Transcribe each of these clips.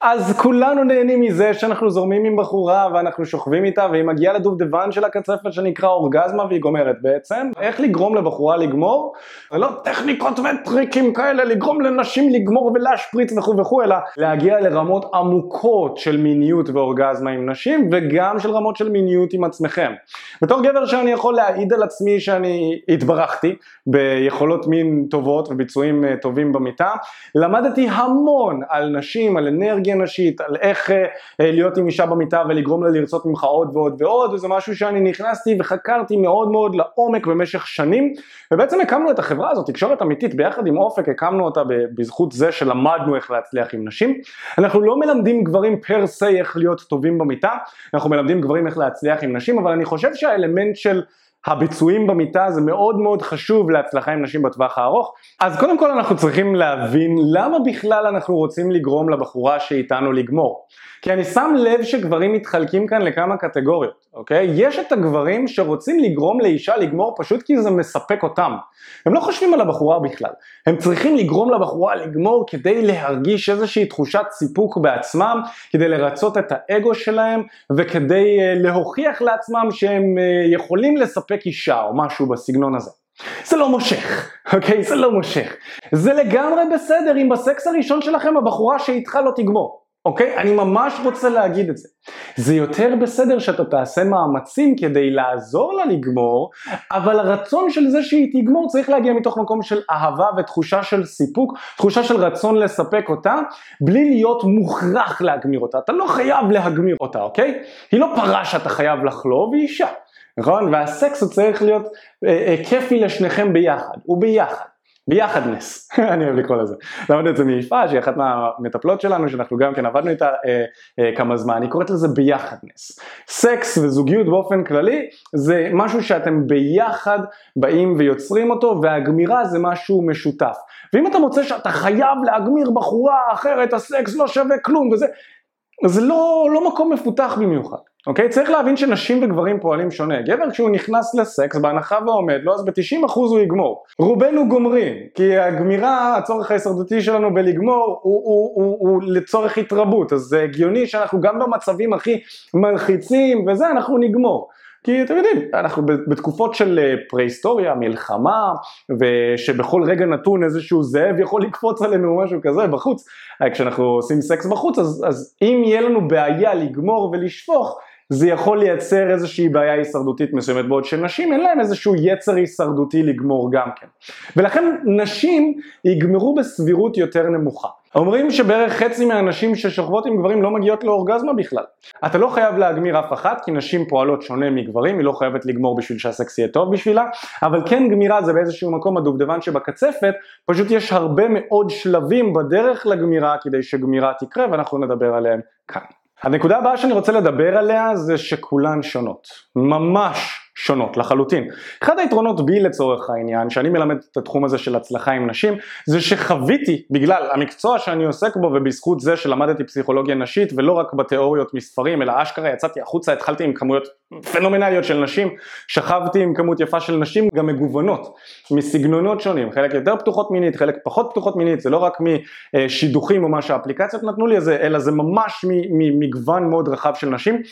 אז כולנו נהנים מזה שאנחנו זורמים עם בחורה ואנחנו שוכבים איתה והיא מגיעה לדובדבן של הקצפת שנקרא אורגזמה והיא גומרת בעצם. איך לגרום לבחורה לגמור? זה לא טכניקות וטריקים כאלה לגרום לנשים לגמור ולהשפריץ וכו' וכו', אלא להגיע לרמות עמוקות של מיניות ואורגזמה עם נשים וגם של רמות של מיניות עם עצמכם. בתור גבר שאני יכול להעיד על עצמי שאני התברכתי ביכולות מין טובות וביצועים אה, טובים במיטה, למדתי המון על נשים, על אנרגיה אנרגיה נשית, על איך אה, אה, להיות עם אישה במיטה ולגרום לה לרצות ממך עוד ועוד ועוד, וזה משהו שאני נכנסתי וחקרתי מאוד מאוד לעומק במשך שנים, ובעצם הקמנו את החברה הזאת, תקשורת אמיתית, ביחד עם אופק הקמנו אותה בזכות זה שלמדנו איך להצליח עם נשים. אנחנו לא מלמדים גברים פר סי איך להיות טובים במיטה, אנחנו מלמדים גברים איך להצליח עם נשים, אבל אני חושב שהאלמנט של הביצועים במיטה זה מאוד מאוד חשוב להצלחה עם נשים בטווח הארוך. אז קודם כל אנחנו צריכים להבין למה בכלל אנחנו רוצים לגרום לבחורה שאיתנו לגמור. כי אני שם לב שגברים מתחלקים כאן לכמה קטגוריות, אוקיי? יש את הגברים שרוצים לגרום לאישה לגמור פשוט כי זה מספק אותם. הם לא חושבים על הבחורה בכלל. הם צריכים לגרום לבחורה לגמור כדי להרגיש איזושהי תחושת סיפוק בעצמם, כדי לרצות את האגו שלהם וכדי uh, להוכיח לעצמם שהם uh, יכולים לספק אישה או משהו בסגנון הזה. זה לא מושך, אוקיי? זה לא מושך. זה לגמרי בסדר אם בסקס הראשון שלכם הבחורה שאיתך לא תגמור. אוקיי? אני ממש רוצה להגיד את זה. זה יותר בסדר שאתה תעשה מאמצים כדי לעזור לה לגמור, אבל הרצון של זה שהיא תגמור צריך להגיע מתוך מקום של אהבה ותחושה של סיפוק, תחושה של רצון לספק אותה, בלי להיות מוכרח להגמיר אותה. אתה לא חייב להגמיר אותה, אוקיי? היא לא פרה שאתה חייב לחלוב, היא אישה, נכון? והסקס הוא צריך להיות אה, אה, כיפי לשניכם ביחד, וביחד. ביחדנס, אני אוהב לקרוא לזה. למדנו את זה מיפעה שהיא אחת מהמטפלות שלנו שאנחנו גם כן עבדנו איתה אה, אה, כמה זמן, היא קוראת לזה ביחדנס. סקס וזוגיות באופן כללי זה משהו שאתם ביחד באים ויוצרים אותו והגמירה זה משהו משותף. ואם אתה מוצא שאתה חייב להגמיר בחורה אחרת הסקס לא שווה כלום וזה, זה לא, לא מקום מפותח במיוחד. אוקיי? צריך להבין שנשים וגברים פועלים שונה. גבר כשהוא נכנס לסקס, בהנחה ועומד לו, אז ב-90% הוא יגמור. רובנו גומרים, כי הגמירה, הצורך ההישרדותי שלנו בלגמור, הוא, הוא, הוא, הוא, הוא לצורך התרבות, אז זה הגיוני שאנחנו גם במצבים הכי מלחיצים וזה, אנחנו נגמור. כי אתם יודעים, אנחנו בתקופות של אה, פרה-היסטוריה, מלחמה, ושבכל רגע נתון איזשהו זאב יכול לקפוץ עלינו או משהו כזה בחוץ, אה, כשאנחנו עושים סקס בחוץ, אז, אז אם יהיה לנו בעיה לגמור ולשפוך, זה יכול לייצר איזושהי בעיה הישרדותית מסוימת, בעוד שנשים אין להם איזשהו יצר הישרדותי לגמור גם כן. ולכן נשים יגמרו בסבירות יותר נמוכה. אומרים שבערך חצי מהנשים ששוכבות עם גברים לא מגיעות לאורגזמה בכלל. אתה לא חייב להגמיר אף אחת, כי נשים פועלות שונה מגברים, היא לא חייבת לגמור בשביל שהסקס יהיה טוב בשבילה, אבל כן גמירה זה באיזשהו מקום הדובדבן שבקצפת, פשוט יש הרבה מאוד שלבים בדרך לגמירה כדי שגמירה תקרה ואנחנו נדבר עליהם כאן. הנקודה הבאה שאני רוצה לדבר עליה זה שכולן שונות, ממש שונות לחלוטין. אחד היתרונות בי לצורך העניין, שאני מלמד את התחום הזה של הצלחה עם נשים, זה שחוויתי בגלל המקצוע שאני עוסק בו ובזכות זה שלמדתי פסיכולוגיה נשית ולא רק בתיאוריות מספרים אלא אשכרה יצאתי החוצה, התחלתי עם כמויות פנומנליות של נשים, שכבתי עם כמות יפה של נשים גם מגוונות, מסגנונות שונים, חלק יותר פתוחות מינית, חלק פחות פתוחות מינית, זה לא רק משידוכים או מה שהאפליקציות נתנו לי, אלא זה ממש ממגוון מאוד רחב של נשים,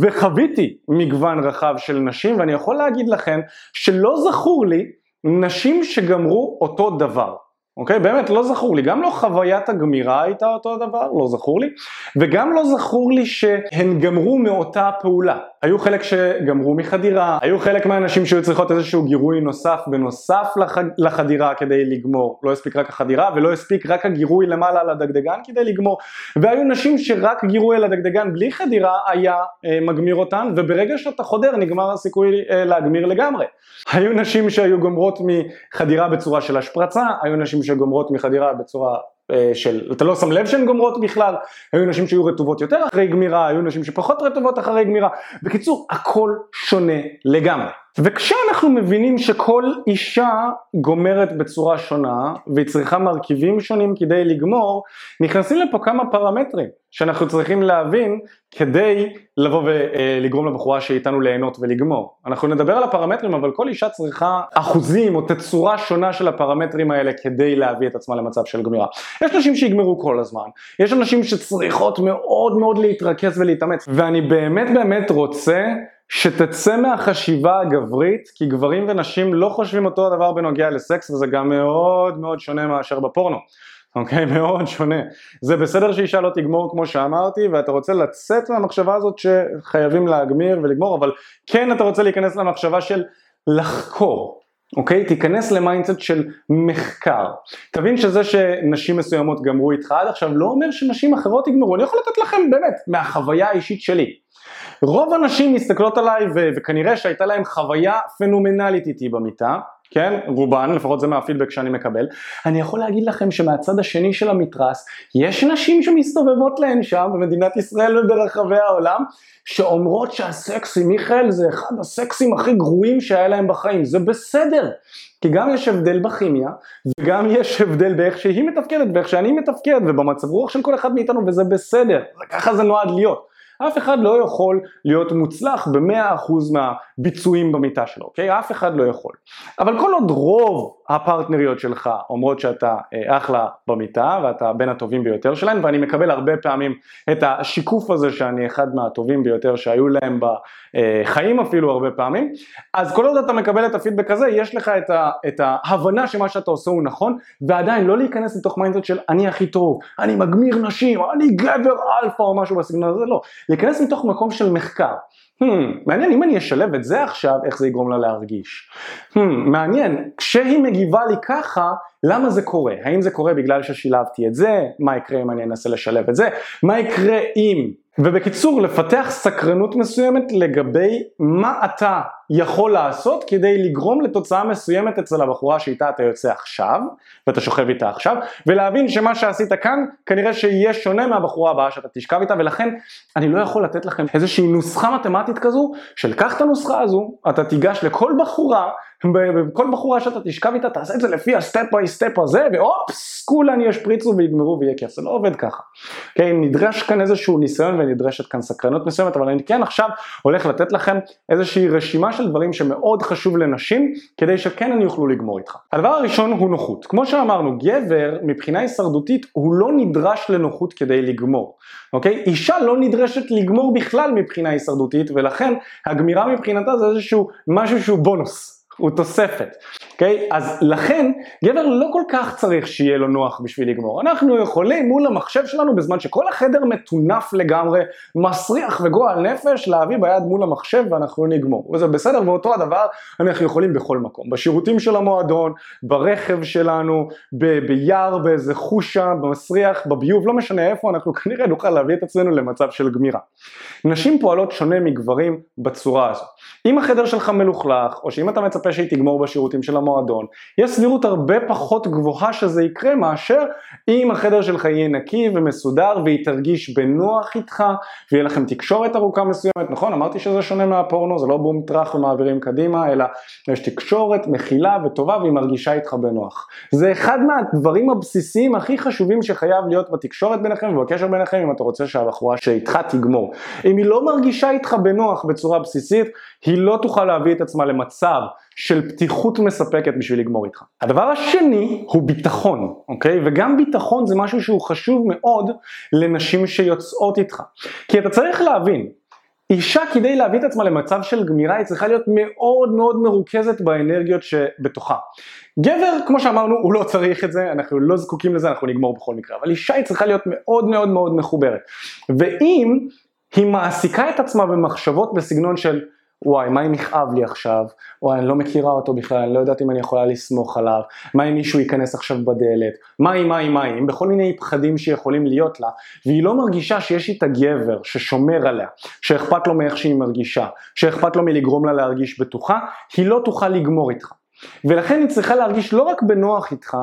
וחוויתי מגוון רחב של נשים ואני יכול להגיד לכם שלא זכור לי נשים שגמרו אותו דבר. אוקיי? באמת לא זכור לי, גם לא חוויית הגמירה הייתה אותו דבר, לא זכור לי, וגם לא זכור לי שהן גמרו מאותה פעולה. היו חלק שגמרו מחדירה, היו חלק מהאנשים שהיו צריכות איזשהו גירוי נוסף בנוסף לח... לחדירה כדי לגמור, לא הספיק רק החדירה ולא הספיק רק הגירוי למעלה על הדגדגן כדי לגמור, והיו נשים שרק גירוי על הדגדגן בלי חדירה היה אה, מגמיר אותן, וברגע שאתה חודר נגמר הסיכוי אה, להגמיר לגמרי. היו נשים שהיו גומרות מחדירה בצורה של השפרצה, היו נשים שגומרות מחדירה בצורה אה, של, אתה לא שם לב שהן גומרות בכלל, היו נשים שהיו רטובות יותר אחרי גמירה, היו נשים שפחות רטובות אחרי גמירה, בקיצור הכל שונה לגמרי. וכשאנחנו מבינים שכל אישה גומרת בצורה שונה והיא צריכה מרכיבים שונים כדי לגמור, נכנסים לפה כמה פרמטרים שאנחנו צריכים להבין כדי לבוא ולגרום לבחורה שאיתנו ליהנות ולגמור. אנחנו נדבר על הפרמטרים אבל כל אישה צריכה אחוזים או תצורה שונה של הפרמטרים האלה כדי להביא את עצמה למצב של גמירה. יש נשים שיגמרו כל הזמן, יש אנשים שצריכות מאוד מאוד להתרכז ולהתאמץ ואני באמת באמת רוצה שתצא מהחשיבה הגברית, כי גברים ונשים לא חושבים אותו הדבר בנוגע לסקס וזה גם מאוד מאוד שונה מאשר בפורנו. אוקיי? מאוד שונה. זה בסדר שאישה לא תגמור כמו שאמרתי ואתה רוצה לצאת מהמחשבה הזאת שחייבים להגמיר ולגמור אבל כן אתה רוצה להיכנס למחשבה של לחקור. אוקיי? תיכנס ל-mindset של מחקר. תבין שזה שנשים מסוימות גמרו איתך עד עכשיו לא אומר שנשים אחרות יגמרו. אני יכול לתת לכם באמת מהחוויה האישית שלי. רוב הנשים מסתכלות עליי ו- וכנראה שהייתה להם חוויה פנומנלית איתי במיטה, כן, רובן, לפחות זה מהפידבק שאני מקבל. אני יכול להגיד לכם שמהצד השני של המתרס, יש נשים שמסתובבות להן שם במדינת ישראל וברחבי העולם, שאומרות שהסקס עם מיכאל זה אחד הסקסים הכי גרועים שהיה להם בחיים, זה בסדר. כי גם יש הבדל בכימיה, וגם יש הבדל באיך שהיא מתפקדת, ואיך שאני מתפקד, ובמצב רוח של כל אחד מאיתנו, וזה בסדר, ככה זה נועד להיות. אף אחד לא יכול להיות מוצלח במאה אחוז מהביצועים במיטה שלו, אוקיי? אף אחד לא יכול. אבל כל עוד רוב הפרטנריות שלך אומרות שאתה אה, אחלה במיטה ואתה בין הטובים ביותר שלהן ואני מקבל הרבה פעמים את השיקוף הזה שאני אחד מהטובים ביותר שהיו להם בחיים אפילו הרבה פעמים אז כל עוד אתה מקבל את הפידבק הזה יש לך את, ה, את ההבנה שמה שאתה עושה הוא נכון ועדיין לא להיכנס לתוך mindset של אני הכי טוב, אני מגמיר נשים, אני גבר אלפא או משהו בסגנון הזה, לא, להיכנס מתוך מקום של מחקר Hmm, מעניין אם אני אשלב את זה עכשיו, איך זה יגרום לה להרגיש. Hmm, מעניין, כשהיא מגיבה לי ככה, למה זה קורה? האם זה קורה בגלל ששילבתי את זה? מה יקרה אם אני אנסה לשלב את זה? מה יקרה אם ובקיצור לפתח סקרנות מסוימת לגבי מה אתה יכול לעשות כדי לגרום לתוצאה מסוימת אצל הבחורה שאיתה אתה יוצא עכשיו ואתה שוכב איתה עכשיו ולהבין שמה שעשית כאן כנראה שיהיה שונה מהבחורה הבאה שאתה תשכב איתה ולכן אני לא יכול לתת לכם איזושהי נוסחה מתמטית כזו של קח את הנוסחה הזו אתה תיגש לכל בחורה כל בחורה שאתה תשכב איתה תעשה את זה לפי ה-step by step הזה ואופס כולן ישפריצו ויגמרו ויהיה כיף זה לא עובד ככה. כן, נדרש כאן איזשהו ניסיון ונדרשת כאן סקרנות מסוימת אבל אני כן עכשיו הולך לתת לכם איזושהי רשימה של דברים שמאוד חשוב לנשים כדי שכן הם יוכלו לגמור איתך. הדבר הראשון הוא נוחות. כמו שאמרנו גבר מבחינה הישרדותית הוא לא נדרש לנוחות כדי לגמור. אוקיי? אישה לא נדרשת לגמור בכלל מבחינה הישרדותית ולכן הגמירה מבחינתה זה איזשהו משהו שהוא בונוס. הוא תוספת, אוקיי? Okay? אז לכן גבר לא כל כך צריך שיהיה לו נוח בשביל לגמור. אנחנו יכולים מול המחשב שלנו בזמן שכל החדר מטונף לגמרי, מסריח וגועל נפש, להביא ביד מול המחשב ואנחנו נגמור. וזה בסדר, ואותו הדבר אנחנו יכולים בכל מקום. בשירותים של המועדון, ברכב שלנו, ב- ביער, באיזה חושה, במסריח, בביוב, לא משנה איפה, אנחנו כנראה נוכל להביא את עצמנו למצב של גמירה. נשים פועלות שונה מגברים בצורה הזו. אם החדר שלך מלוכלך, או שאם אתה מצפה מצפה שהיא תגמור בשירותים של המועדון. יש סבירות הרבה פחות גבוהה שזה יקרה מאשר אם החדר שלך יהיה נקי ומסודר והיא תרגיש בנוח איתך ויהיה לכם תקשורת ארוכה מסוימת, נכון? אמרתי שזה שונה מהפורנו, זה לא בום טראח ומעבירים קדימה, אלא יש תקשורת מכילה וטובה והיא מרגישה איתך בנוח. זה אחד מהדברים הבסיסיים הכי חשובים שחייב להיות בתקשורת ביניכם ובקשר ביניכם אם אתה רוצה שהבחורה שאיתך תגמור. אם היא לא מרגישה איתך בנוח בצורה בסיסית, היא לא תוכל להביא את עצמה למצב של פתיחות מספקת בשביל לגמור איתך. הדבר השני הוא ביטחון, אוקיי? וגם ביטחון זה משהו שהוא חשוב מאוד לנשים שיוצאות איתך. כי אתה צריך להבין, אישה כדי להביא את עצמה למצב של גמירה היא צריכה להיות מאוד מאוד מרוכזת באנרגיות שבתוכה. גבר, כמו שאמרנו, הוא לא צריך את זה, אנחנו לא זקוקים לזה, אנחנו נגמור בכל מקרה, אבל אישה היא צריכה להיות מאוד מאוד מאוד מחוברת. ואם היא מעסיקה את עצמה במחשבות בסגנון של וואי, מה אם יכאב לי עכשיו? וואי, אני לא מכירה אותו בכלל, אני לא יודעת אם אני יכולה לסמוך עליו. מה אם מישהו ייכנס עכשיו בדלת? מה אם, מה אם, מה אם? בכל מיני פחדים שיכולים להיות לה, והיא לא מרגישה שיש איתה גבר ששומר עליה, שאכפת לו מאיך שהיא מרגישה, שאכפת לו מלגרום לה להרגיש בטוחה, היא לא תוכל לגמור איתך. ולכן היא צריכה להרגיש לא רק בנוח איתך,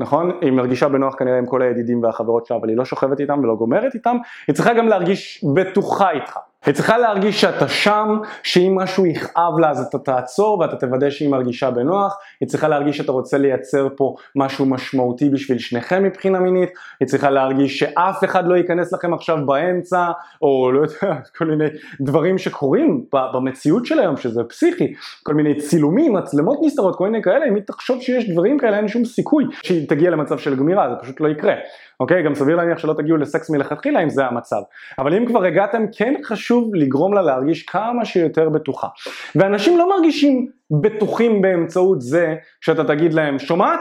נכון? היא מרגישה בנוח כנראה עם כל הידידים והחברות שלה, אבל היא לא שוכבת איתם ולא גומרת איתם, היא צריכה גם להרגיש בטוחה איתך. היא צריכה להרגיש שאתה שם, שאם משהו יכאב לה אז אתה תעצור ואתה תוודא שהיא מרגישה בנוח, היא צריכה להרגיש שאתה רוצה לייצר פה משהו משמעותי בשביל שניכם מבחינה מינית, היא צריכה להרגיש שאף אחד לא ייכנס לכם עכשיו באמצע, או לא יודע, כל מיני דברים שקורים במציאות של היום, שזה פסיכי, כל מיני צילומים, מצלמות נסתרות, כל מיני כאלה, אם היא תחשוב שיש דברים כאלה אין שום סיכוי שהיא תגיע למצב של גמירה, זה פשוט לא יקרה. אוקיי? גם סביר להניח שלא תגיעו לסקס מלכתחילה אם זה המצב. אבל אם כבר הגעתם, כן חשוב לגרום לה להרגיש כמה שיותר בטוחה. ואנשים לא מרגישים בטוחים באמצעות זה שאתה תגיד להם, שומעת?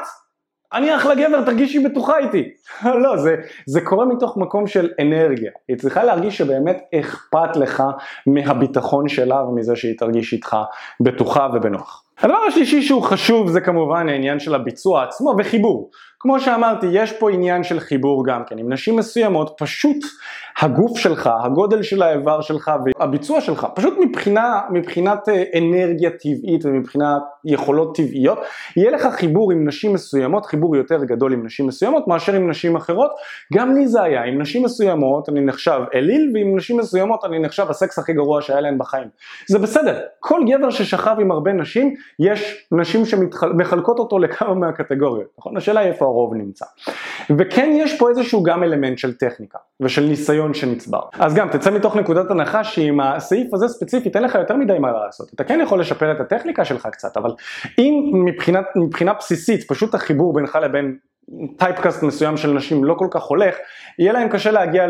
אני אחלה גבר, תרגישי בטוחה איתי. לא, זה, זה קורה מתוך מקום של אנרגיה. היא צריכה להרגיש שבאמת אכפת לך מהביטחון שלה ומזה שהיא תרגיש איתך בטוחה ובנוח. הדבר השלישי שהוא חשוב זה כמובן העניין של הביצוע עצמו וחיבור. כמו שאמרתי, יש פה עניין של חיבור גם כן. עם נשים מסוימות, פשוט הגוף שלך, הגודל של האיבר שלך והביצוע שלך, פשוט מבחינה, מבחינת אה, אנרגיה טבעית ומבחינת יכולות טבעיות, יהיה לך חיבור עם נשים מסוימות, חיבור יותר גדול עם נשים מסוימות מאשר עם נשים אחרות. גם לי זה היה, עם נשים מסוימות אני נחשב אליל ועם נשים מסוימות אני נחשב הסקס הכי גרוע שהיה להן בחיים. זה בסדר, כל גבר ששכב עם הרבה נשים, יש נשים שמחלקות אותו לכמה מהקטגוריות, נכון? השאלה היא איפה הרוב נמצא. וכן יש פה איזשהו גם אלמנט של טכניקה ושל ניסיון שנצבר. אז גם תצא מתוך נקודת הנחה שעם הסעיף הזה ספציפית אין לך יותר מדי מה לעשות. אתה כן יכול לשפר את הטכניקה שלך קצת, אבל אם מבחינת, מבחינה בסיסית פשוט החיבור בינך לבין טייפקאסט מסוים של נשים לא כל כך הולך, יהיה להם קשה להגיע אה,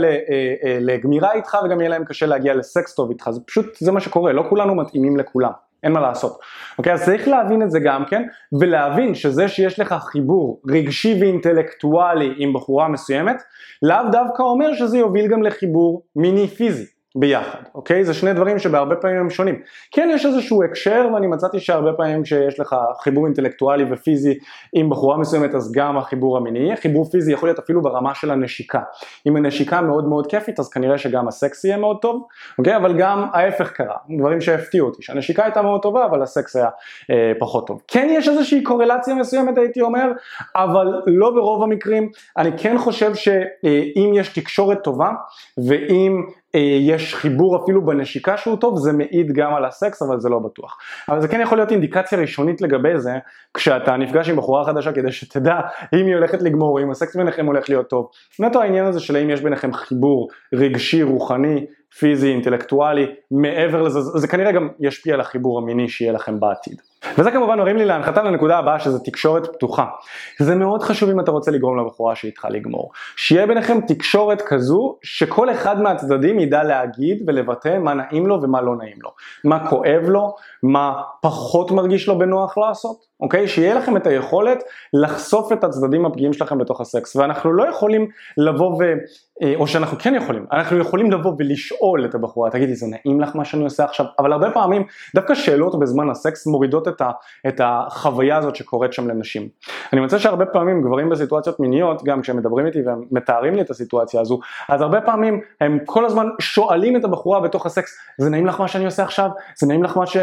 אה, לגמירה איתך וגם יהיה להם קשה להגיע לסקס טוב איתך, זה פשוט, זה מה שקורה, לא כולנו מתאימים לכולם. אין מה לעשות. אוקיי, אז צריך להבין את זה גם כן, ולהבין שזה שיש לך חיבור רגשי ואינטלקטואלי עם בחורה מסוימת, לאו דווקא אומר שזה יוביל גם לחיבור מיני פיזי. ביחד, אוקיי? זה שני דברים שבהרבה פעמים הם שונים. כן יש איזשהו הקשר ואני מצאתי שהרבה פעמים כשיש לך חיבור אינטלקטואלי ופיזי עם בחורה מסוימת אז גם החיבור המיני, חיבור פיזי יכול להיות אפילו ברמה של הנשיקה. אם הנשיקה מאוד מאוד כיפית אז כנראה שגם הסקס יהיה מאוד טוב, אוקיי? אבל גם ההפך קרה, דברים שהפתיעו אותי, שהנשיקה הייתה מאוד טובה אבל הסקס היה אה, פחות טוב. כן יש איזושהי קורלציה מסוימת הייתי אומר, אבל לא ברוב המקרים. אני כן חושב שאם יש תקשורת טובה ואם אה, יש חיבור אפילו בנשיקה שהוא טוב, זה מעיד גם על הסקס, אבל זה לא בטוח. אבל זה כן יכול להיות אינדיקציה ראשונית לגבי זה, כשאתה נפגש עם בחורה חדשה כדי שתדע אם היא הולכת לגמור, אם הסקס ביניכם הולך להיות טוב. נטו העניין הזה של האם יש ביניכם חיבור רגשי, רוחני, פיזי, אינטלקטואלי, מעבר לזה, זה כנראה גם ישפיע על החיבור המיני שיהיה לכם בעתיד. וזה כמובן מרים לי להנחתה לנקודה הבאה שזה תקשורת פתוחה. זה מאוד חשוב אם אתה רוצה לגרום לבחורה שאיתך לגמור. שיהיה ביניכם תקשורת כזו שכל אחד מהצדדים ידע להגיד ולבטא מה נעים לו ומה לא נעים לו. מה כואב לו, מה פחות מרגיש לו בנוח לעשות, אוקיי? שיהיה לכם את היכולת לחשוף את הצדדים הפגיעים שלכם בתוך הסקס. ואנחנו לא יכולים לבוא ו... אה, או שאנחנו כן יכולים, אנחנו יכולים לבוא ולשאול את הבחורה, תגידי זה נעים לך מה שאני עושה עכשיו, אבל הרבה פעמים דווקא שאלות בזמן הסקס מורידות את, ה, את החוויה הזאת שקורית שם לנשים. אני מוצא שהרבה פעמים גברים בסיטואציות מיניות, גם כשהם מדברים איתי והם מתארים לי את הסיטואציה הזו, אז הרבה פעמים הם כל הזמן שואלים את הבחורה בתוך הסקס, זה נעים לך מה שאני עושה עכשיו? זה נעים לך מה ש...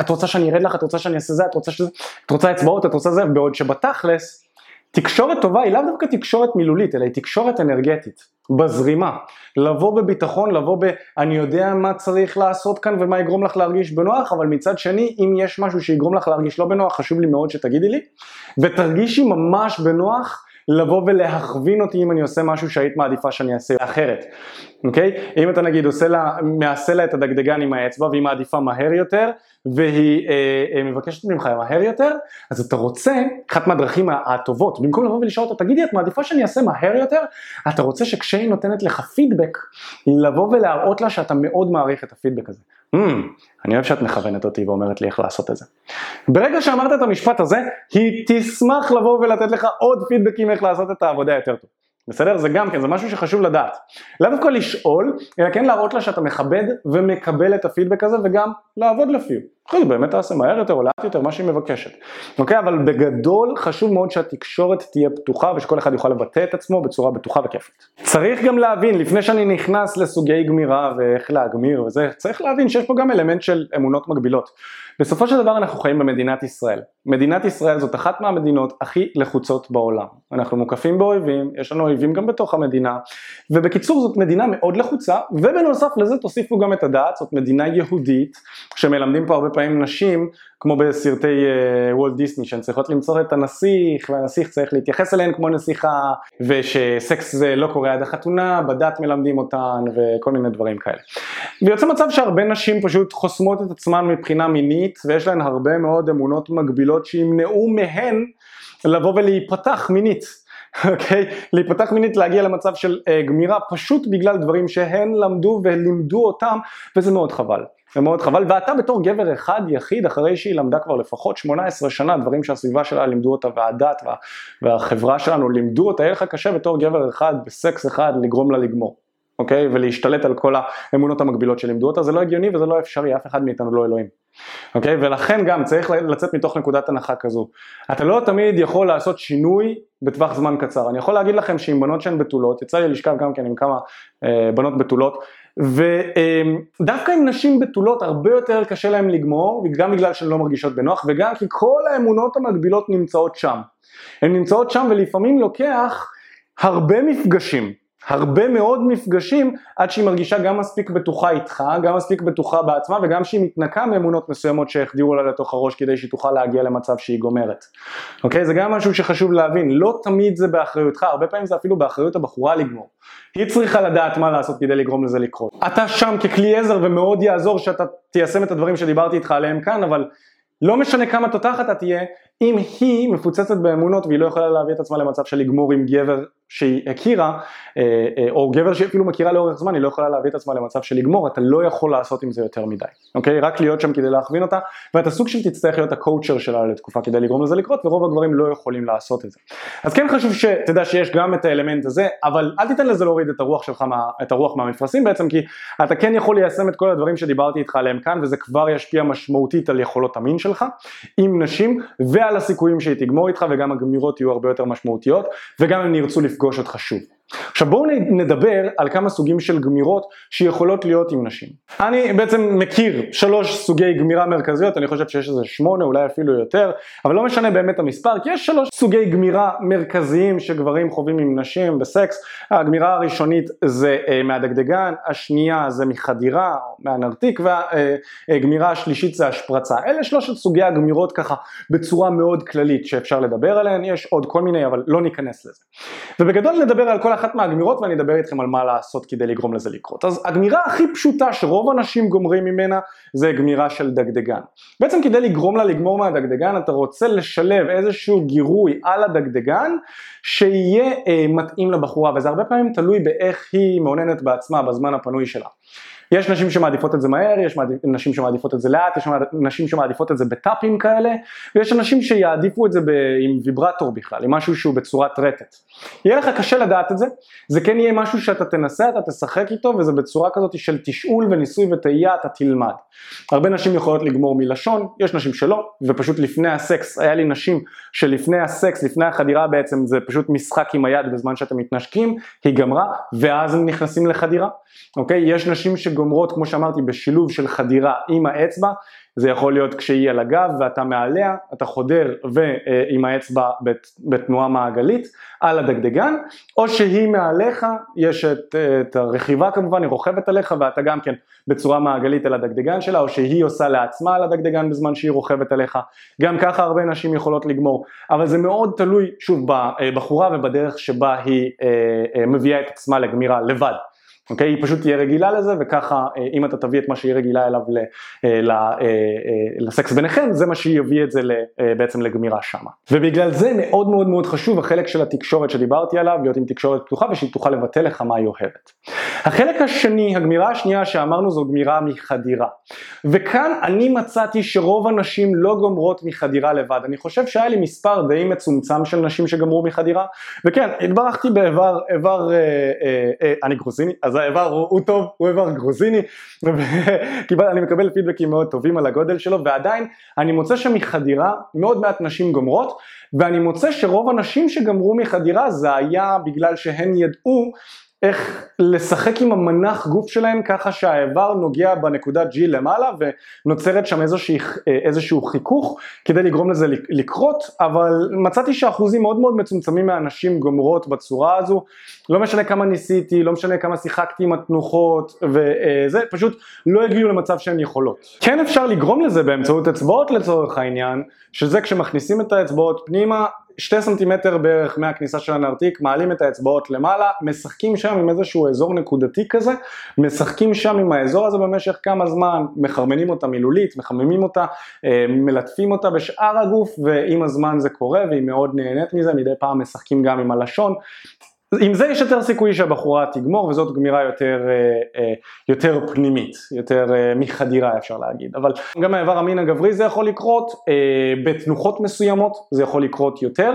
את רוצה שאני ארד לך? את רוצה שאני אעשה זה? את רוצה שזה? את רוצה אצבעות? את רוצה זה? בעוד שבתכלס תקשורת טובה היא לאו דווקא תקשורת מילולית, אלא היא תקשורת אנרגטית, בזרימה. לבוא בביטחון, לבוא ב... אני יודע מה צריך לעשות כאן ומה יגרום לך להרגיש בנוח, אבל מצד שני, אם יש משהו שיגרום לך להרגיש לא בנוח, חשוב לי מאוד שתגידי לי, ותרגישי ממש בנוח לבוא ולהכווין אותי אם אני עושה משהו שהיית מעדיפה שאני אעשה אחרת, אוקיי? אם אתה נגיד עושה לה, מעשה לה את הדגדגן עם האצבע והיא מעדיפה מהר יותר והיא אה, אה, מבקשת ממך מהר יותר, אז אתה רוצה, אחת מהדרכים הטובות, במקום לבוא ולשאול אותה, תגידי את מעדיפה שאני אעשה מהר יותר, אתה רוצה שכשהיא נותנת לך פידבק, לבוא ולהראות לה שאתה מאוד מעריך את הפידבק הזה. Mm, אני אוהב שאת מכוונת אותי ואומרת לי איך לעשות את זה. ברגע שאמרת את המשפט הזה, היא תשמח לבוא ולתת לך עוד פידבקים איך לעשות את העבודה יותר טוב. בסדר? זה גם כן, זה משהו שחשוב לדעת. לאו דווקא לשאול, אלא כן להראות לה שאתה מכבד ומקבל את הפידבק הזה וגם לעבוד לפיו. אחרי זה באמת תעשה מהר יותר או לאט יותר, מה שהיא מבקשת. אוקיי? אבל בגדול חשוב מאוד שהתקשורת תהיה פתוחה ושכל אחד יוכל לבטא את עצמו בצורה בטוחה וכיפית. צריך גם להבין, לפני שאני נכנס לסוגי גמירה ואיך להגמיר וזה, צריך להבין שיש פה גם אלמנט של אמונות מגבילות. בסופו של דבר אנחנו חיים במדינת ישראל. מדינת ישראל זאת אחת מהמדינות הכי לחוצות בעולם. אנחנו מוקפים באויבים, יש לנו אויבים גם בתוך המדינה, ובקיצור זאת מדינה מאוד לחוצה, ובנוסף לזה תוסיפו גם את הדעת, זאת מדינה יהודית, שמלמדים פה הרבה פעמים נשים, כמו בסרטי וולט דיסני, שהן צריכות למצוא את הנסיך, והנסיך צריך להתייחס אליהן כמו נסיכה, ושסקס זה לא קורה עד החתונה, בדת מלמדים אותן, וכל מיני דברים כאלה. ויוצא מצב שהרבה נשים פשוט חוסמות את עצמן מבחינה מינית, ויש להן הרבה מאוד אמונות מגבילות שימנעו מהן לבוא ולהיפתח מינית. אוקיי? Okay? להיפתח מינית להגיע למצב של uh, גמירה פשוט בגלל דברים שהן למדו ולימדו אותם וזה מאוד חבל. זה מאוד חבל, ואתה בתור גבר אחד יחיד אחרי שהיא למדה כבר לפחות 18 שנה דברים שהסביבה שלה לימדו אותה והדת וה, והחברה שלנו לימדו אותה, יהיה לך קשה בתור גבר אחד בסקס אחד לגרום לה לגמור. אוקיי? ולהשתלט על כל האמונות המקבילות שלימדו אותה, זה לא הגיוני וזה לא אפשרי, אף אחד מאיתנו לא אלוהים. אוקיי? ולכן גם צריך לצאת מתוך נקודת הנחה כזו. אתה לא תמיד יכול לעשות שינוי בטווח זמן קצר. אני יכול להגיד לכם שעם בנות שהן בתולות, יצא לי לשכב גם כן עם כמה אה, בנות בתולות, ודווקא עם נשים בתולות הרבה יותר קשה להן לגמור, גם בגלל שהן לא מרגישות בנוח וגם כי כל האמונות המקבילות נמצאות שם. הן נמצאות שם ולפעמים לוקח הרבה מפגשים הרבה מאוד מפגשים עד שהיא מרגישה גם מספיק בטוחה איתך, גם מספיק בטוחה בעצמה וגם שהיא מתנקה מאמונות מסוימות שהחדירו לה לתוך הראש כדי שהיא תוכל להגיע למצב שהיא גומרת. אוקיי? זה גם משהו שחשוב להבין, לא תמיד זה באחריותך, הרבה פעמים זה אפילו באחריות הבחורה לגמור. היא צריכה לדעת מה לעשות כדי לגרום לזה לקרות. אתה שם ככלי עזר ומאוד יעזור שאתה תיישם את הדברים שדיברתי איתך עליהם כאן, אבל לא משנה כמה תותחת אתה תהיה, אם היא מפוצצת באמונות והיא לא יכולה להביא את עצמה למצב של לגמור עם גבר שהיא הכירה, אה, אה, או גבר שהיא אפילו מכירה לאורך זמן, היא לא יכולה להביא את עצמה למצב של לגמור, אתה לא יכול לעשות עם זה יותר מדי, אוקיי? רק להיות שם כדי להכווין אותה, ואתה סוג של תצטרך להיות הקואוצ'ר שלה לתקופה כדי לגרום לזה לקרות, ורוב הגברים לא יכולים לעשות את זה. אז כן חשוב שתדע שיש גם את האלמנט הזה, אבל אל תיתן לזה להוריד את הרוח שלך, את הרוח מהמפרשים בעצם, כי אתה כן יכול ליישם את כל הדברים שדיברתי איתך עליהם כאן, וזה כבר ישפיע משמעותית על יכולות המין שלך, עם נשים, ועל הסיכויים שהיא תגמור איתך, וגם הגמירות יהיו הרבה יותר משמעותיות, וגם הם ירצו לפגוש אותך שוב. עכשיו בואו נדבר על כמה סוגים של גמירות שיכולות להיות עם נשים. אני בעצם מכיר שלוש סוגי גמירה מרכזיות, אני חושב שיש איזה שמונה, אולי אפילו יותר, אבל לא משנה באמת המספר, כי יש שלוש סוגי גמירה מרכזיים שגברים חווים עם נשים בסקס. הגמירה הראשונית זה אה, מהדגדגן, השנייה זה מחדירה, מהנרתיק, והגמירה אה, השלישית זה השפרצה. אלה שלושת סוגי הגמירות ככה בצורה מאוד כללית שאפשר לדבר עליהן, יש עוד כל מיני אבל לא ניכנס לזה. ובגדול נדבר על כל אחת מהגמירות ואני אדבר איתכם על מה לעשות כדי לגרום לזה לקרות. אז הגמירה הכי פשוטה שרוב האנשים גומרים ממנה זה גמירה של דגדגן. בעצם כדי לגרום לה לגמור מהדגדגן אתה רוצה לשלב איזשהו גירוי על הדגדגן שיהיה אה, מתאים לבחורה וזה הרבה פעמים תלוי באיך היא מעוננת בעצמה בזמן הפנוי שלה. יש נשים שמעדיפות את זה מהר, יש נשים שמעדיפות את זה לאט, יש נשים שמעדיפות את זה בטאפים כאלה, ויש אנשים שיעדיפו את זה ב, עם ויברטור בכלל, עם משהו שהוא בצורת רטט. יהיה לך קשה לדעת את זה, זה כן יהיה משהו שאתה תנסה, אתה תשחק איתו, וזה בצורה כזאת של תשאול וניסוי וטעייה, אתה תלמד. הרבה נשים יכולות לגמור מלשון, יש נשים שלא, ופשוט לפני הסקס, היה לי נשים שלפני הסקס, לפני החדירה בעצם, זה פשוט משחק עם היד בזמן שאתם מתנשקים, היא גמרה, ואז הם נכנסים לחדירה. אוקיי? יש נשים שגומרות, כמו שאמרתי, בשילוב של חדירה עם האצבע, זה יכול להיות כשהיא על הגב ואתה מעליה, אתה חודר ועם האצבע בתנועה מעגלית על הדגדגן, או שהיא מעליך, יש את, את הרכיבה כמובן, היא רוכבת עליך ואתה גם כן בצורה מעגלית על הדגדגן שלה, או שהיא עושה לעצמה על הדגדגן בזמן שהיא רוכבת עליך, גם ככה הרבה נשים יכולות לגמור, אבל זה מאוד תלוי שוב בבחורה ובדרך שבה היא אה, אה, מביאה את עצמה לגמירה לבד. אוקיי? היא פשוט תהיה רגילה לזה וככה אה, אם אתה תביא את מה שהיא רגילה אליו אה, אה, לסקס ביניכם זה מה שיביא את זה בעצם לגמירה שמה. ובגלל זה מאוד מאוד מאוד חשוב החלק של התקשורת שדיברתי עליו להיות עם תקשורת פתוחה ושהיא תוכל לבטא לך מה היא אוהבת. החלק השני, הגמירה השנייה שאמרנו זו גמירה מחדירה. וכאן אני מצאתי שרוב הנשים לא גומרות מחדירה לבד. אני חושב שהיה לי מספר די מצומצם של נשים שגמרו מחדירה, וכן, התברכתי באיבר, איבר, אה, אה, אה, אני גרוזיני, אז האיבר הוא, טוב, הוא איבר גרוזיני, ואני מקבל פידבקים מאוד טובים על הגודל שלו, ועדיין אני מוצא שמחדירה מאוד מעט נשים גומרות, ואני מוצא שרוב הנשים שגמרו מחדירה זה היה בגלל שהן ידעו איך לשחק עם המנח גוף שלהם ככה שהאיבר נוגע בנקודת G למעלה ונוצרת שם איזושהי, איזשהו חיכוך כדי לגרום לזה לקרות, אבל מצאתי שאחוזים מאוד מאוד מצומצמים מהנשים גומרות בצורה הזו, לא משנה כמה ניסיתי, לא משנה כמה שיחקתי עם התנוחות וזה, פשוט לא הגיעו למצב שהן יכולות. כן אפשר לגרום לזה באמצעות אצבעות לצורך העניין, שזה כשמכניסים את האצבעות פנימה שתי סנטימטר בערך מהכניסה של הנרתיק, מעלים את האצבעות למעלה, משחקים שם עם איזשהו אזור נקודתי כזה, משחקים שם עם האזור הזה במשך כמה זמן, מחרמנים אותה מילולית, מחממים אותה, אה, מלטפים אותה בשאר הגוף, ועם הזמן זה קורה והיא מאוד נהנית מזה, מדי פעם משחקים גם עם הלשון, עם זה יש יותר סיכוי שהבחורה תגמור וזאת גמירה יותר, אה, אה, יותר פנימית, יותר אה, מחדירה אפשר להגיד, אבל גם האיבר המין הגברי זה יכול לקרות, בתנוחות מסוימות זה יכול לקרות יותר,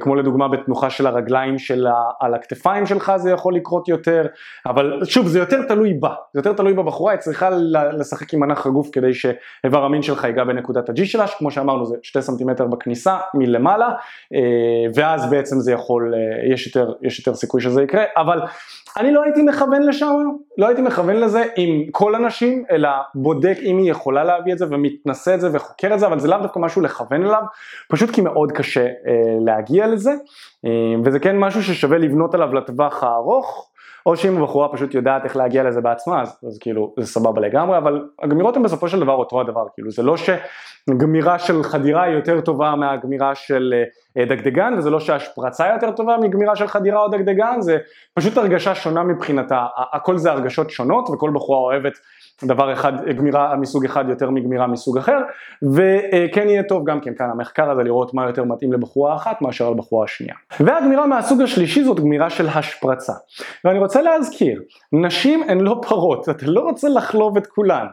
כמו לדוגמה בתנוחה של הרגליים שלה על הכתפיים שלך זה יכול לקרות יותר, אבל שוב זה יותר תלוי בה, זה יותר תלוי בבחורה, היא צריכה לשחק עם מנח הגוף כדי שאיבר המין שלך ייגע בנקודת ה-G שלה, שכמו שאמרנו זה שתי סנטימטר בכניסה מלמעלה, אה, ואז בעצם זה יכול, אה, יש יותר, יש יותר סיכוי שזה יקרה, אבל אני לא הייתי מכוון לשם, לא הייתי מכוון לזה עם כל הנשים, אלא בודק אם היא יכולה להביא את זה ומתנסה את זה וחוקר את זה, אבל זה לאו דווקא משהו לכוון אליו, פשוט כי מאוד קשה אה, להגיע לזה, אה, וזה כן משהו ששווה לבנות עליו לטווח הארוך. או שאם הבחורה פשוט יודעת איך להגיע לזה בעצמה, אז, אז כאילו זה סבבה לגמרי, אבל הגמירות הן בסופו של דבר אותו הדבר, כאילו זה לא שגמירה של חדירה היא יותר טובה מהגמירה של אה, דגדגן, וזה לא שהשפרצה יותר טובה מגמירה של חדירה או דגדגן, זה פשוט הרגשה שונה מבחינתה, הכל זה הרגשות שונות וכל בחורה אוהבת דבר אחד, גמירה מסוג אחד יותר מגמירה מסוג אחר, וכן יהיה טוב גם כן כאן המחקר הזה לראות מה יותר מתאים לבחורה אחת מאשר לבחורה השנייה. והגמירה מהסוג השלישי זאת גמירה של השפרצה. ואני רוצה להזכיר, נשים הן לא פרות, אתה לא רוצה לחלוב את כולן.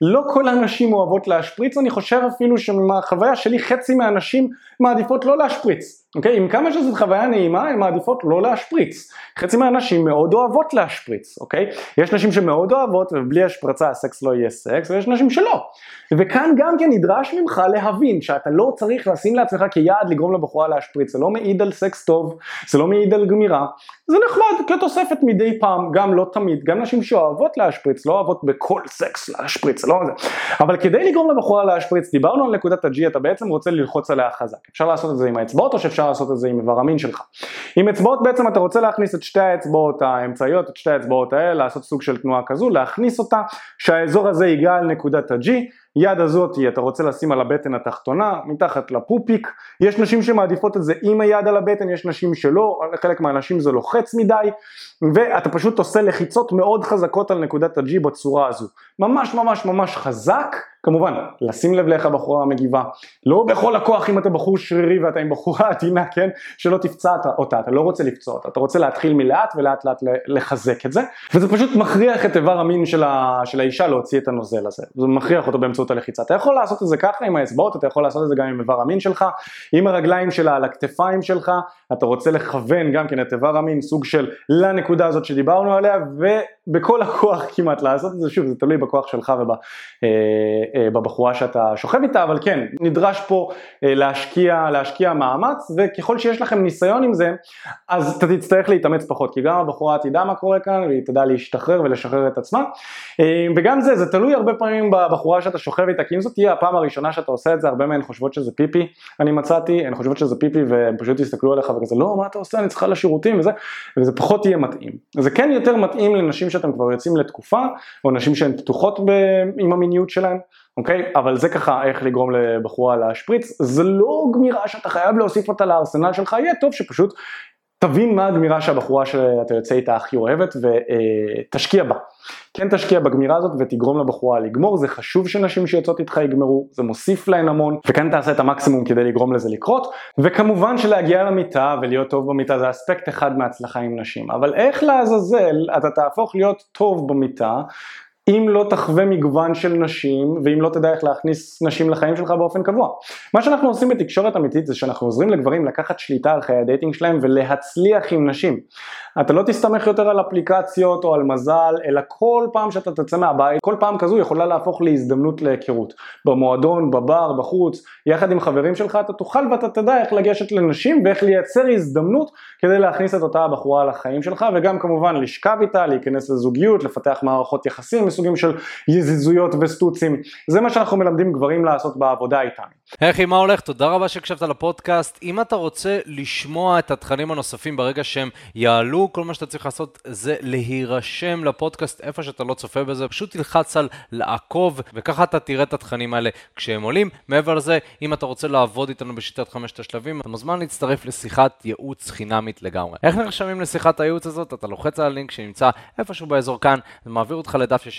לא כל הנשים אוהבות להשפריץ, אני חושב אפילו שמהחוויה שלי חצי מהנשים מעדיפות לא להשפריץ. אוקיי? עם כמה שזאת חוויה נעימה, הן מעדיפות לא להשפריץ. חצי מהנשים מאוד אוהבות להשפריץ, אוקיי? יש נשים שמאוד אוהבות ובלי השפרצה הסקס לא יהיה סקס, ויש נשים שלא. וכאן גם כן נדרש ממך להבין שאתה לא צריך לשים לעצמך כיעד לגרום לבחורה להשפריץ, זה לא מעיד על סקס טוב, זה לא מעיד על גמירה, זה נחמד כתוספת מדי פעם, גם לא תמיד, גם נשים שאוהבות להשפריץ, לא אוהבות בכל סקס להשפריץ, לא זה. אבל כדי לגרום לבחורה להשפריץ, דיברנו על נקודת ה-G, אתה בעצם רוצה ללחוץ עליה חזק. אפשר לעשות את זה עם האצבעות או שאפשר לעשות את זה עם איבר המין שלך. עם אצבעות בעצם אתה רוצה להכניס את שתי האצבעות האמצעיות, את שתי האצבעות האלה, לעשות סוג של תנועה כזו, להכניס אותה, שהאזור הזה ייגע על נקודת ה-G, יד הזאת אתה רוצה לשים על הבטן התחתונה, מתחת לפופיק, יש נשים שמעדיפות את זה עם היד על הבטן, יש נשים שלא, חלק מהנשים זה לוחץ מדי, ואתה פשוט עושה לחיצות מאוד חזקות על נקודת ה-G בצורה הזו, ממש ממש ממש חזק, כמובן, לשים לב לאיך הבחורה מגיבה, לא בכל הכוח אם אתה בחור שרירי ואתה עם בחורה עדינה, כן, שלא תפצע אותה, אתה לא רוצה לפצוע אותה, אתה רוצה להתחיל מלאט ולאט לאט לחזק את זה, וזה פשוט מכריח את איבר המין של, ה, של האישה להוציא את הנוזל הזה, זה מכריח אותו באמצעות הלחיצה, אתה יכול לעשות את זה ככה עם האצבעות, אתה יכול לעשות את זה גם עם איבר המין שלך, עם הרגליים שלה על הכתפיים שלך, אתה רוצה לכוון גם כן את איבר המין, סוג של לנקודה הזאת שדיברנו עליה, ובכל הכוח כמעט לעשות את זה, שוב זה תלוי בכוח שלך ובבחורה אה, אה, שאתה שוכב איתה, אבל כן, נדרש פה אה, להשקיע, להשקיע מאמץ, וככל שיש לכם ניסיון עם זה, אז אתה תצטרך להתאמץ פחות, כי גם הבחורה תדע מה קורה כאן, והיא תדע להשתחרר ולשחרר את עצמה, וגם זה, זה תלוי הרבה פעמים בבחורה שאתה איתה, כי אם זאת תהיה הפעם הראשונה שאתה עושה את זה, הרבה מהן חושבות שזה פיפי, אני מצאתי, הן חושבות שזה פיפי והם פשוט יסתכלו עליך וכזה לא מה אתה עושה? אני צריכה לשירותים וזה. וזה פחות יהיה מתאים. זה כן יותר מתאים לנשים שאתם כבר יוצאים לתקופה או נשים שהן פתוחות ב... עם המיניות שלהן אוקיי? אבל זה ככה איך לגרום לבחורה להשפריץ, זה לא גמירה שאתה חייב להוסיף אותה לארסנל שלך, יהיה טוב שפשוט תבין מה הגמירה שהבחורה שאתה יוצא איתה הכי אוהבת ותשקיע בה. כן תשקיע בגמירה הזאת ותגרום לבחורה לגמור, זה חשוב שנשים שיוצאות איתך יגמרו, זה מוסיף להן המון, וכאן תעשה את המקסימום כדי לגרום לזה לקרות, וכמובן שלהגיע למיטה ולהיות טוב במיטה זה אספקט אחד מהצלחה עם נשים, אבל איך לעזאזל אתה תהפוך להיות טוב במיטה אם לא תחווה מגוון של נשים, ואם לא תדע איך להכניס נשים לחיים שלך באופן קבוע. מה שאנחנו עושים בתקשורת אמיתית זה שאנחנו עוזרים לגברים לקחת שליטה על חיי ה-dating שלהם ולהצליח עם נשים. אתה לא תסתמך יותר על אפליקציות או על מזל, אלא כל פעם שאתה תצא מהבית, כל פעם כזו יכולה להפוך להזדמנות להיכרות. במועדון, בבר, בחוץ, יחד עם חברים שלך, אתה תוכל ואתה תדע איך לגשת לנשים ואיך לייצר הזדמנות כדי להכניס את אותה הבחורה לחיים שלך, וגם כמובן לשכב איתה, להיכנס לזוגיות, לפתח מערכות יחסים מסוגים של יזיזויות וסטוצים. זה מה שאנחנו מלמדים גברים לעשות בעבודה איתנו. היי מה הולך? תודה רבה שהקשבת לפודקאסט. אם אתה רוצה לשמוע את התכנים הנוספים ברגע שהם יעלו, כל מה שאתה צריך לעשות זה להירשם לפודקאסט איפה שאתה לא צופה בזה, פשוט תלחץ על לעקוב, וככה אתה תראה את התכנים האלה כשהם עולים. מעבר לזה, אם אתה רוצה לעבוד איתנו בשיטת חמשת השלבים, אתה מוזמן להצטרף לשיחת ייעוץ חינמית לגמרי. איך נרשמים לשיחת הייעוץ הזאת? אתה לוחץ על הלינק שנמצא איפשהו באזור כאן, זה מעביר אותך לדף